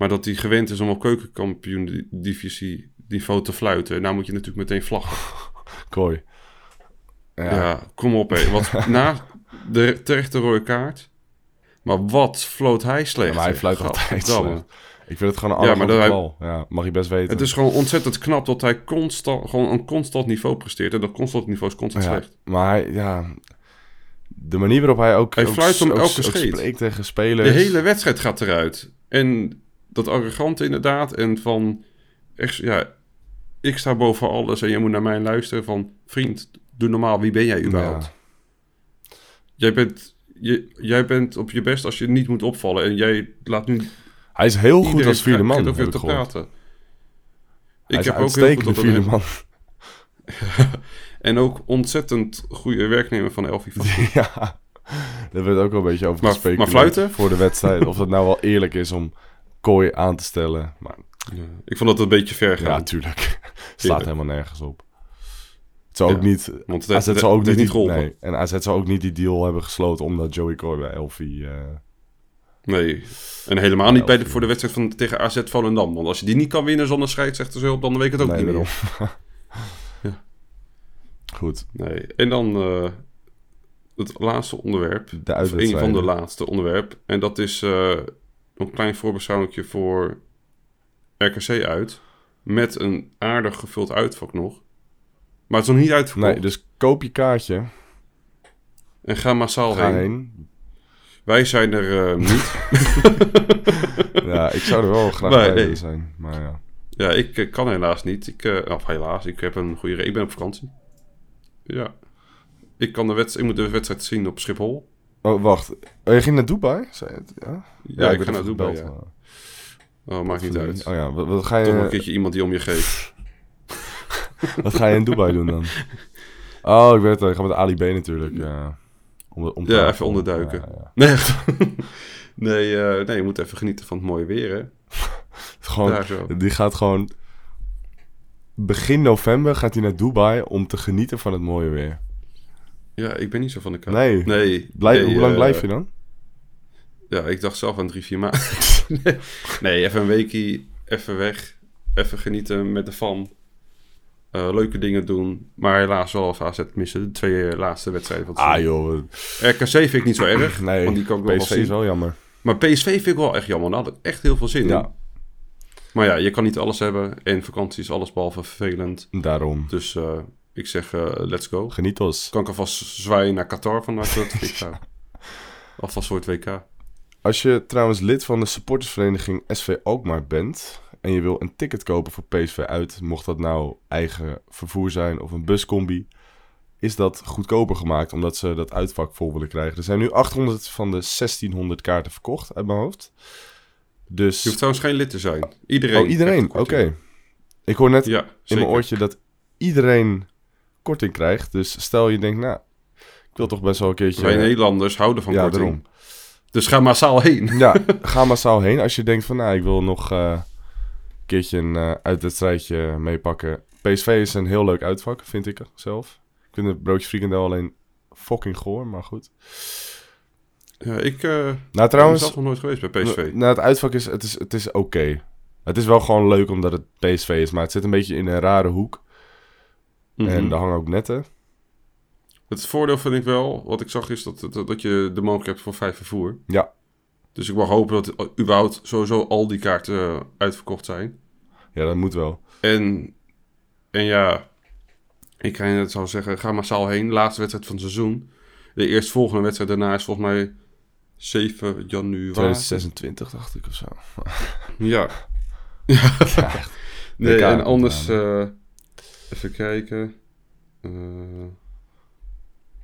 Maar dat hij gewend is om op keukenkampioen divisie niveau te fluiten. Nou moet je natuurlijk meteen vlaggen. Kooi. Ja, Ja, kom op hé. Wat, na de terechte rode kaart. Maar wat floot hij slecht. Ja, maar hij fluit altijd slecht. Ik vind het gewoon een Ja, maar dat hij-. Ja, mag je best weten. Het is gewoon ontzettend knap dat hij constant, gewoon een constant niveau presteert. En dat constant niveau is constant ja, slecht. Maar hij, ja... De manier waarop hij ook, Hij ook, fluit hem ook- elke ook spreekt tegen De spelers. hele wedstrijd gaat eruit. En dat arrogante inderdaad. En van, echt, ja, ik sta boven alles en jij moet naar mij luisteren. Van, vriend, doe normaal, wie ben jij überhaupt? Ja. Jij, bent, je, jij bent op je best als je niet moet opvallen. En jij laat nu Hij is heel goed als vierde man, heb ik te praten. Hij Ik heb ook heel goed dat vierde man. En ook ontzettend goede werknemer van Elfie van ja, daar werd ook wel een beetje over Maar- gesproken. maar fluiten? Voor de wedstrijd. of het nou wel eerlijk is om kooi aan te stellen. Maar Ja, ik vond dat een beetje ver gaan. ja, tuurlijk. Slaat helemaal nergens op. Het zou ook Ja, niet... want het- AZ zou ook niet, niet geholpen. nee, en AZ zou ook niet die deal hebben gesloten... omdat Joey Coy bij Elfie... eh, Nee. En helemaal niet bij de, voor de wedstrijd van, tegen AZ Volendam. Want als je die niet kan winnen zonder scheidsrechters hulp, dan weet ik het ook nee, niet meer. Goed. Nee. En dan eh, het laatste onderwerp. De Of een van de laatste onderwerp. En dat is eh, een klein voorbeschouwingje voor RKC uit. Met een aardig gevuld uitvak nog. Maar het is nog niet uitverkocht. Nee, dus koop je kaartje. En ga massaal Ga heen. heen. Wij zijn er eh, niet. Ja, ik zou er wel graag bij nee. zijn. Maar ja. Ja, ik eh, kan helaas niet. Ik, eh, of helaas, ik heb een goede Ik ben op vakantie. Ja. Ik, kan de wedstrijd, ik moet de wedstrijd zien op Schiphol. Oh, wacht. Oh, je ging naar Dubai? Zei je het? Ja, Ja, ik ga naar Dubai. gebeld, Ja. maar- Oh, maakt niet uit. Oh ja, wat, wat ga Toch een je, keertje iemand die om je geeft. wat ga je in Dubai doen dan? Oh, ik weet het. Ik ga met Ali B natuurlijk. Ja, om, om Ja, even onderduiken. Nee, nee, eh, nee, je moet even genieten van het mooie weer, hè? Gewoon, die gaat gewoon... Begin november gaat hij naar Dubai om te genieten van het mooie weer. Ja, ik ben niet zo van de kou. Nee. Nee. Blijf, nee, hoe lang eh, blijf je dan? Ja, ik dacht zelf aan drie, vier maanden. nee, even een weekie, even weg. Even genieten met de fam. Eh, leuke dingen doen. Maar helaas wel als AZ missen. De twee laatste wedstrijden van het Ah joh, RKC vind ik niet zo erg. nee. Want die kan ik wel wel PSV zien. is wel jammer. Maar PSV vind ik wel echt jammer. Daar had ik echt heel veel zin Ja. in. Maar ja, je kan niet alles hebben. En vakantie is alles behalve vervelend. Daarom. Dus eh, ik zeg, eh, let's go. Geniet Kan ik alvast zwaaien naar Qatar vanuit het vliegtuig. Alvast voor het WK. Als je trouwens lid van de supportersvereniging SV Alkmaar bent en je wil een ticket kopen voor PSV uit, mocht dat nou eigen vervoer zijn of een buscombi, is dat goedkoper gemaakt omdat ze dat uitvak vol willen krijgen. Er zijn nu 800 van de 1600 kaarten verkocht uit mijn hoofd. Dus... Je hoeft trouwens geen lid te zijn. Iedereen. oh, iedereen? Oké. Ik hoor net Ja, in mijn oortje dat iedereen korting krijgt. Dus stel je denkt, nou, ik wil toch best wel een keertje... Wij Nederlanders houden van ja, korting. daarom. Dus ga massaal heen. Ja, ga massaal heen. Als je denkt van, nou, ik wil nog eh, een keertje een eh, uitwedstrijdje meepakken. PSV is een heel leuk uitvak, vind ik zelf. Ik vind het broodje frikandel alleen fucking goor, maar goed. Ja, ik eh Nou, ben trouwens, zelf nog nooit geweest bij PSV. nou, het uitvak is, het is, het is oké. Het is wel gewoon leuk omdat het PSV is, maar het zit een beetje in een rare hoek. Mhm. En daar hangen ook netten. Het voordeel vind ik wel, wat ik zag, is dat, dat, dat je de mogelijkheid hebt voor vijf vervoer. Ja, Dus ik mag hopen dat überhaupt sowieso al die kaarten eh, uitverkocht zijn. ja, dat moet wel. En, en ja, ik kan zou zeggen, ga massaal heen. Laatste wedstrijd van het seizoen. De eerstvolgende wedstrijd daarna is volgens mij 7 januari. 2026 dacht ik of zo. Ja. ja. nee, en anders, eh, even kijken. Eh,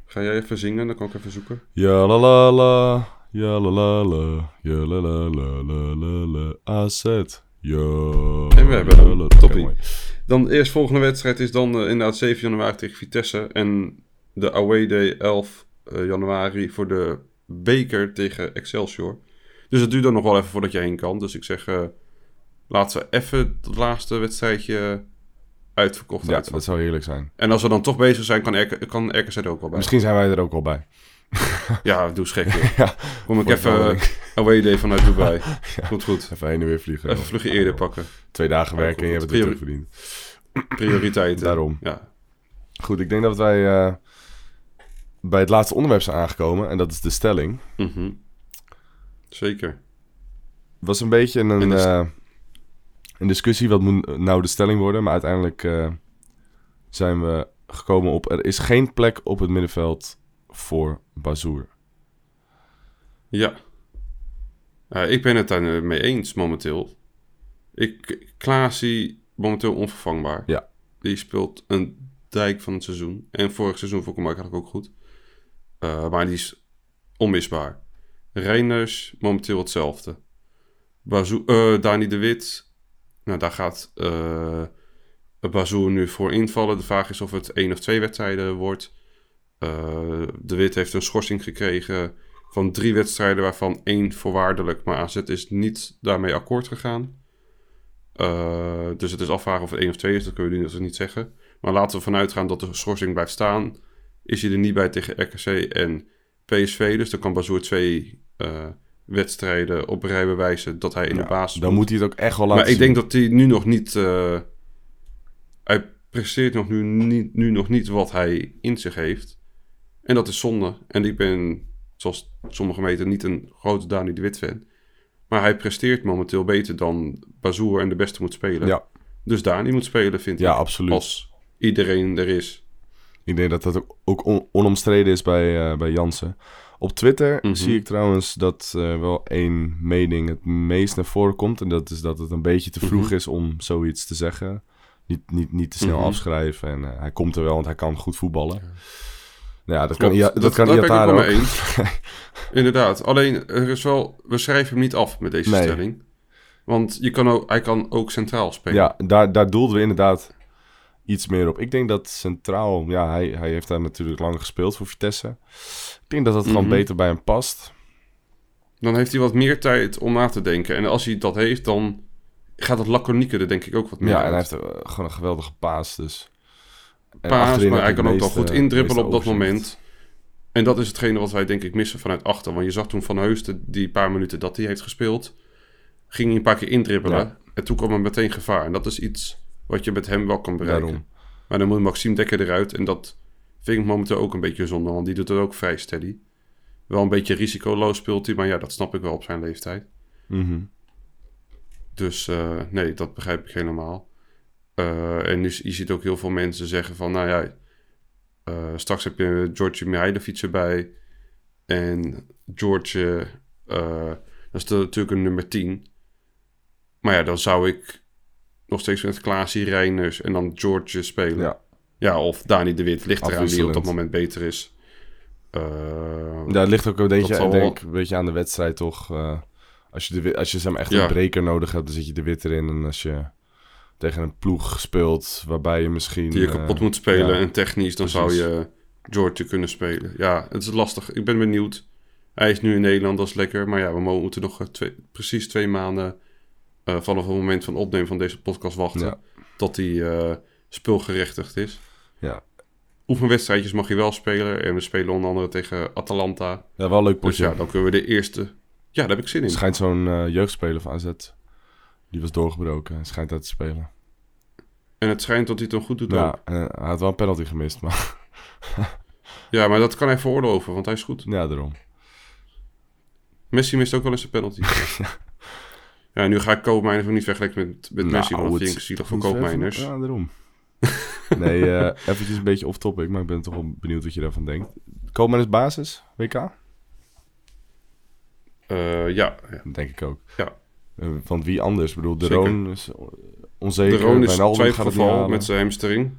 ga jij even zingen? Dan kan ik even zoeken. Ja la la la, ja la la la, ja la la la la la la, AZ. Ja. En we hebben hem. Oké, Toppie. Dan de eerstvolgende wedstrijd is dan eh, inderdaad 7 januari tegen Vitesse. En de away day 11 eh, januari voor de beker tegen Excelsior. Dus het duurt dan nog wel even voordat je heen kan. Dus ik zeg, laten we even het laatste wedstrijdje uitverkocht Ja, dat zou heerlijk zijn. En als we dan toch bezig zijn, kan, RK, kan RKZ er ook wel bij. Misschien zijn wij er ook wel bij. Ja, doe. Ja, Kom ik even eh, away day vanuit Dubai. Goed, goed. even heen en weer vliegen. Even vlugje eerder pakken. Twee dagen werken en je hebt het weer terugverdiend. Prioriteiten. Daarom. Ja. Goed, ik denk dat wij eh, bij het laatste onderwerp zijn aangekomen. En dat is de stelling. Mhm. Zeker. Was een beetje een, een discussie. Wat moet nou de stelling worden? Maar uiteindelijk eh, zijn we gekomen op... Er is geen plek op het middenveld voor Bazoer. Ja. Ja, ik ben het daar mee eens momenteel. Ik, Klaasie momenteel onvervangbaar. Ja. Die speelt een dijk van het seizoen. En vorig seizoen vond ik hem eigenlijk ook goed. Eh, maar die is onmisbaar. Reiners momenteel hetzelfde. Eh, Dani de Wit. Nou, daar gaat eh Bazoer nu voor invallen. De vraag is of het één of twee wedstrijden wordt. Eh, de Wit heeft een schorsing gekregen van drie wedstrijden, waarvan één voorwaardelijk. Maar AZ is niet daarmee akkoord gegaan. Eh, dus het is afvragen of het één of twee is, dat kunnen we nu dus niet zeggen. Maar laten we vanuit gaan dat de schorsing blijft staan. Is hij er niet bij tegen RKC en PSV. Dus dan kan Bazoer twee wedstrijden op rij bewijzen dat hij in de basis Dan moet hij het ook echt wel laten maar ik zien. denk dat hij nu nog niet. eh, hij presteert nog nu, niet, nu nog niet wat hij in zich heeft. En dat is zonde. En ik ben, zoals sommigen weten, niet een grote Dani de Wit fan. Maar hij presteert momenteel beter dan Bazoer en de beste moet spelen. Ja, Dus Dani moet spelen, vind ja ik. absoluut. Als iedereen er is. Ik denk dat dat ook, ook on- onomstreden is bij, eh, bij Jansen. Op Twitter Mhm. zie ik trouwens dat eh, wel één mening het meest naar voren komt. En dat is dat het een beetje te vroeg Mhm. is om zoiets te zeggen. Niet, niet, niet te snel Mhm. afschrijven. En eh, hij komt er wel, want hij kan goed voetballen. Nou ja, dat Klopt. kan, ja, dat, kan ook. wel mee eens. Inderdaad. Alleen, er is wel, we schrijven hem niet af met deze Nee. stelling. Want je kan ook, hij kan ook centraal spelen. Ja, daar, daar doelden we inderdaad iets meer op. Ik denk dat Centraal, ja, hij, hij heeft daar natuurlijk lang gespeeld voor Vitesse. Ik denk dat dat gewoon Mhm. beter bij hem past. Dan heeft hij wat meer tijd om na te denken. En als hij dat heeft, dan gaat het laconieke er denk ik ook wat meer Ja, en hij heeft eh, gewoon een geweldige paas, dus. En Paas, maar hij kan ook wel goed indribbelen op meeste dat moment. En dat is hetgene wat wij denk ik missen vanuit achter. Want je zag toen Van Heusden, die paar minuten dat hij heeft gespeeld, ging hij een paar keer indribbelen. Ja. En toen kwam er meteen gevaar. En dat is iets wat je met hem wel kan bereiken. Daarom. Maar dan moet Maxime Dekker eruit. En dat vind ik momenteel ook een beetje zonde. Want die doet het ook vrij steady. Wel een beetje risicoloos speelt hij. Maar ja, dat snap ik wel op zijn leeftijd. Mhm. Dus eh, nee, dat begrijp ik helemaal. Eh, en nu, je ziet ook heel veel mensen zeggen van... Nou ja, eh, straks heb je George Mihailovic erbij. En George, dat is natuurlijk een nummer 10. Maar ja, dan zou ik nog steeds met Klaasie, Reiners en dan George spelen. Ja. Ja, of Dani de Wit ligt eraan wie op dat moment beter is. Eh, Ja, het ligt ook een beetje, ik wel- denk, een beetje aan de wedstrijd toch. eh, Als je, de, als je zeg echt Ja. een breker nodig hebt, dan zit je de wit erin. En als je tegen een ploeg speelt waarbij je misschien... Die je eh, kapot moet spelen. ja. En technisch, dan zou je George kunnen spelen. Ja, het is lastig. Ik ben benieuwd. Hij is nu in Nederland, dat is lekker. Maar ja, we mo- moeten nog eh, twee, precies twee maanden eh, vanaf het moment van opnemen van deze podcast wachten. Ja. Tot hij eh speelgerechtigd is. Ja. Oefenwedstrijdjes mag je wel spelen. En we spelen onder andere tegen Atalanta. ja, wel leuk Dus potje. ja, dan kunnen we de eerste... Ja, daar heb ik zin in. Schijnt zo'n eh, jeugdspeler van AZ. Die was doorgebroken. Hij schijnt uit te spelen. En het schijnt dat hij het dan goed doet ook. Ja, en hij had wel een penalty gemist, maar Ja, maar dat kan hij veroorloven, want hij is goed. ja, daarom. Messi mist ook wel eens een penalty. ja, nu ga ik Koopmeiners ook niet vergelijken met, met Messi, want dat het- vind ik zielig voor even- Ja, daarom. nee, eh eventjes een beetje off topic, maar ik ben toch wel benieuwd wat je daarvan denkt. Koopmeiners basis, WK? Eh, ja, ja. Denk ik ook. Ja. Eh, van wie anders? Ik bedoel, de Zeker. Roon is onzeker. de Roon is twijfelgeval halen. met zijn hamstring.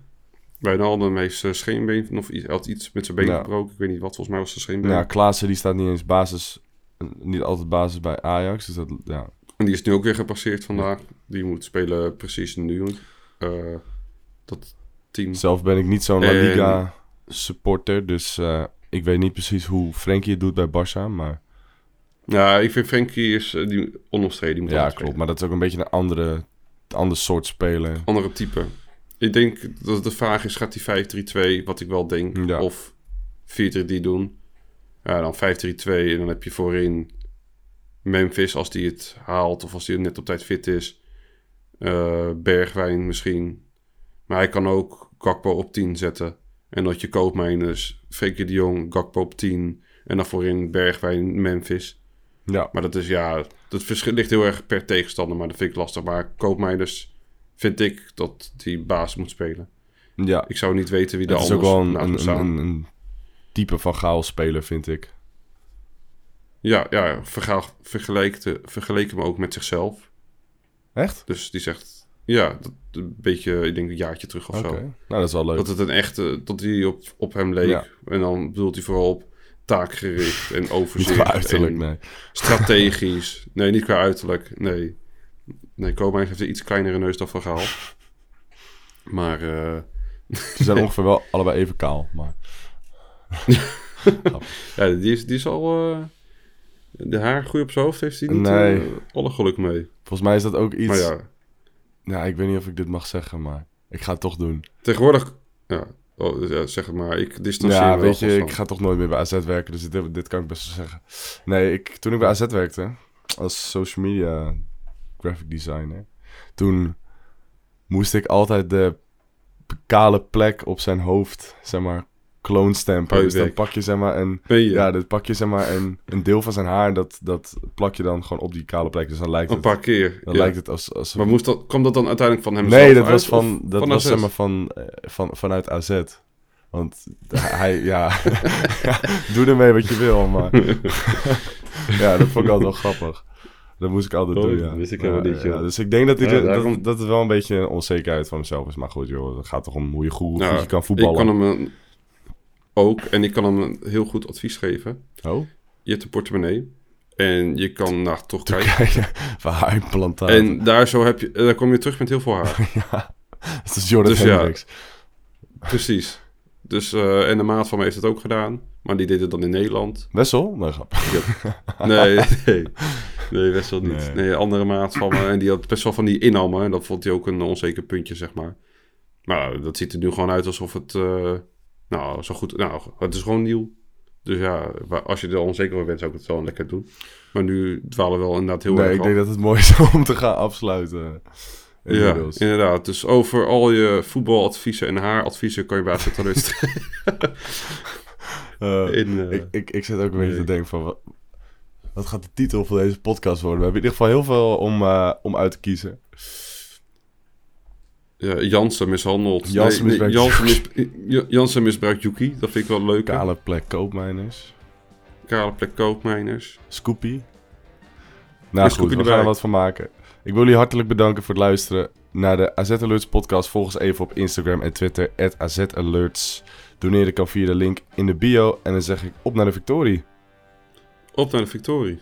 Wijnaldum heeft zijn scheenbeen, of iets, had iets met zijn been Ja. gebroken. Ik weet niet wat, volgens mij was zijn scheenbeen. Ja, Klaassen die staat niet eens basis, eh, niet altijd basis bij Ajax. Dus dat, ja. En die is nu ook weer gepasseerd vandaag. Die moet spelen precies nu. Eh, dat team. Zelf ben ik niet zo'n La Liga supporter, dus eh, ik weet niet precies hoe Frenkie het doet bij Barça, maar Ja, ik vind Frenkie is eh, die onomstreden. Die ja, klopt. spelen. Maar dat is ook een beetje een andere, ander soort speler. Andere type. Ik denk dat de vraag is, gaat hij 5-3-2, wat ik wel denk, Ja. of 4-3-3 doen? Ja, dan 5-3-2 en dan heb je voorin Memphis als die het haalt of als hij net op tijd fit is. Eh, Bergwijn misschien. Maar hij kan ook Gakpo op 10 zetten. En dat je Koopmeiners, Frenkie de Jong, Gakpo op 10. En dan voorin Bergwijn, Memphis. Ja, Maar dat is ja, dat verschil ligt heel erg per tegenstander, maar dat vind ik lastig. Maar Koopmeiners vind ik dat die baas moet spelen. ja. Ik zou niet weten wie de Het is ook wel een, een, een type van chaos speler, vind ik. Ja, ja de- vergeleek hem ook met zichzelf. Echt? Dus die zegt, ja, dat, een beetje, ik denk een jaartje terug of Oké. zo. Nou, dat is wel leuk. Dat het een echte, dat hij op, op hem leek. Ja. En dan bedoelt hij vooral op taakgericht en Niet overzicht. qua uiterlijk, en nee. strategisch. Nee, niet qua uiterlijk, nee. Nee, Koopmeiners heeft een iets kleinere neus dan Van Gaal. Maar eh, Ze zijn ongeveer wel allebei even kaal, maar... ja, die is, die is al... eh, de haar groei op zijn hoofd heeft hij niet Nee. eh, alle geluk mee. Volgens mij is dat ook iets... Maar ja. ja, ik weet niet of ik dit mag zeggen, maar... Ik ga het toch doen. tegenwoordig... Ja, oh, ja, zeg het maar. Ik distancieer Ja, me weet je, ik ga toch nooit meer bij AZ werken, dus dit, dit kan ik best wel zeggen. Nee, ik, toen ik bij AZ werkte, als social media graphic designer, toen moest ik altijd de kale plek op zijn hoofd, zeg maar, clone stampen. Oh, dus dan pak je, zeg maar, een, je? ja, dan pak je, zeg maar, een, een deel van zijn haar, dat, dat plak je dan gewoon op die kale plek. Dus dan lijkt een het, paar keer. dan ja. lijkt het als, als Maar moest dat, kwam dat dan uiteindelijk van hem Nee, dat uit, was, van, dat was AZ? zeg maar van, eh, van, vanuit AZ. Want hij, ja, doe ermee wat je wil, maar... ja, dat vond ik altijd wel grappig. Dat moest ik altijd Oh, doen, dat ja. wist ik helemaal Ja, niet, ja, joh. dus ik denk dat, Ja, daarom- dat, dat het wel een beetje een onzekerheid van hemzelf is. Maar goed, joh, het gaat toch om hoe je goed, Nou, goed je kan Ik voetballen. kan hem een- ook, en ik kan hem een heel goed advies geven. Oh, Je hebt een portemonnee. En je kan naar toch kijken. Haarimplantaten. En daar, zo heb je, daar kom je terug met heel veel haar. Dat is Jordan Dus ja. Precies. Dus, eh, en de maat van me heeft het ook gedaan. Maar die deed het dan in Nederland. Wessel? Nee, grap. Nee, nee. Nee, best wel niet. Nee. Nee. andere maat van me. En die had best wel van die inhammen. En dat vond hij ook een onzeker puntje, zeg maar. Maar dat ziet er nu gewoon uit alsof het... eh, nou, zo goed... Nou, het is gewoon nieuw. Dus ja, als je er onzeker over bent, zou ik het wel lekker doen. Maar nu dwalen we wel inderdaad heel Nee, erg ik af. denk dat het mooi is om te gaan afsluiten. Ja, Inmiddels. inderdaad. Dus over al je voetbaladviezen en haaradviezen kan je bij AZ luisteren. Eh, in, eh, ik, ik, ik zit ook een beetje nee. te denken van... Wat, wat gaat de titel van deze podcast worden? We hebben in ieder geval heel veel om, eh, om uit te kiezen. Ja, Jansen mishandeld. Jansen Nee, misbruikt Jansen, mis, Jansen misbruikt Yuki. Dat vind ik wel leuk. Kale plek koopmijners. Kale plek koopmijners. Scoopy. Nou goed, we gaan er wat van maken. Ik wil jullie hartelijk bedanken voor het luisteren naar de AZ Alerts podcast. Volg ons even op Instagram en Twitter, AZ Alerts. Doneren kan via de link in de bio. En dan zeg ik op naar de victorie. Op naar de victorie.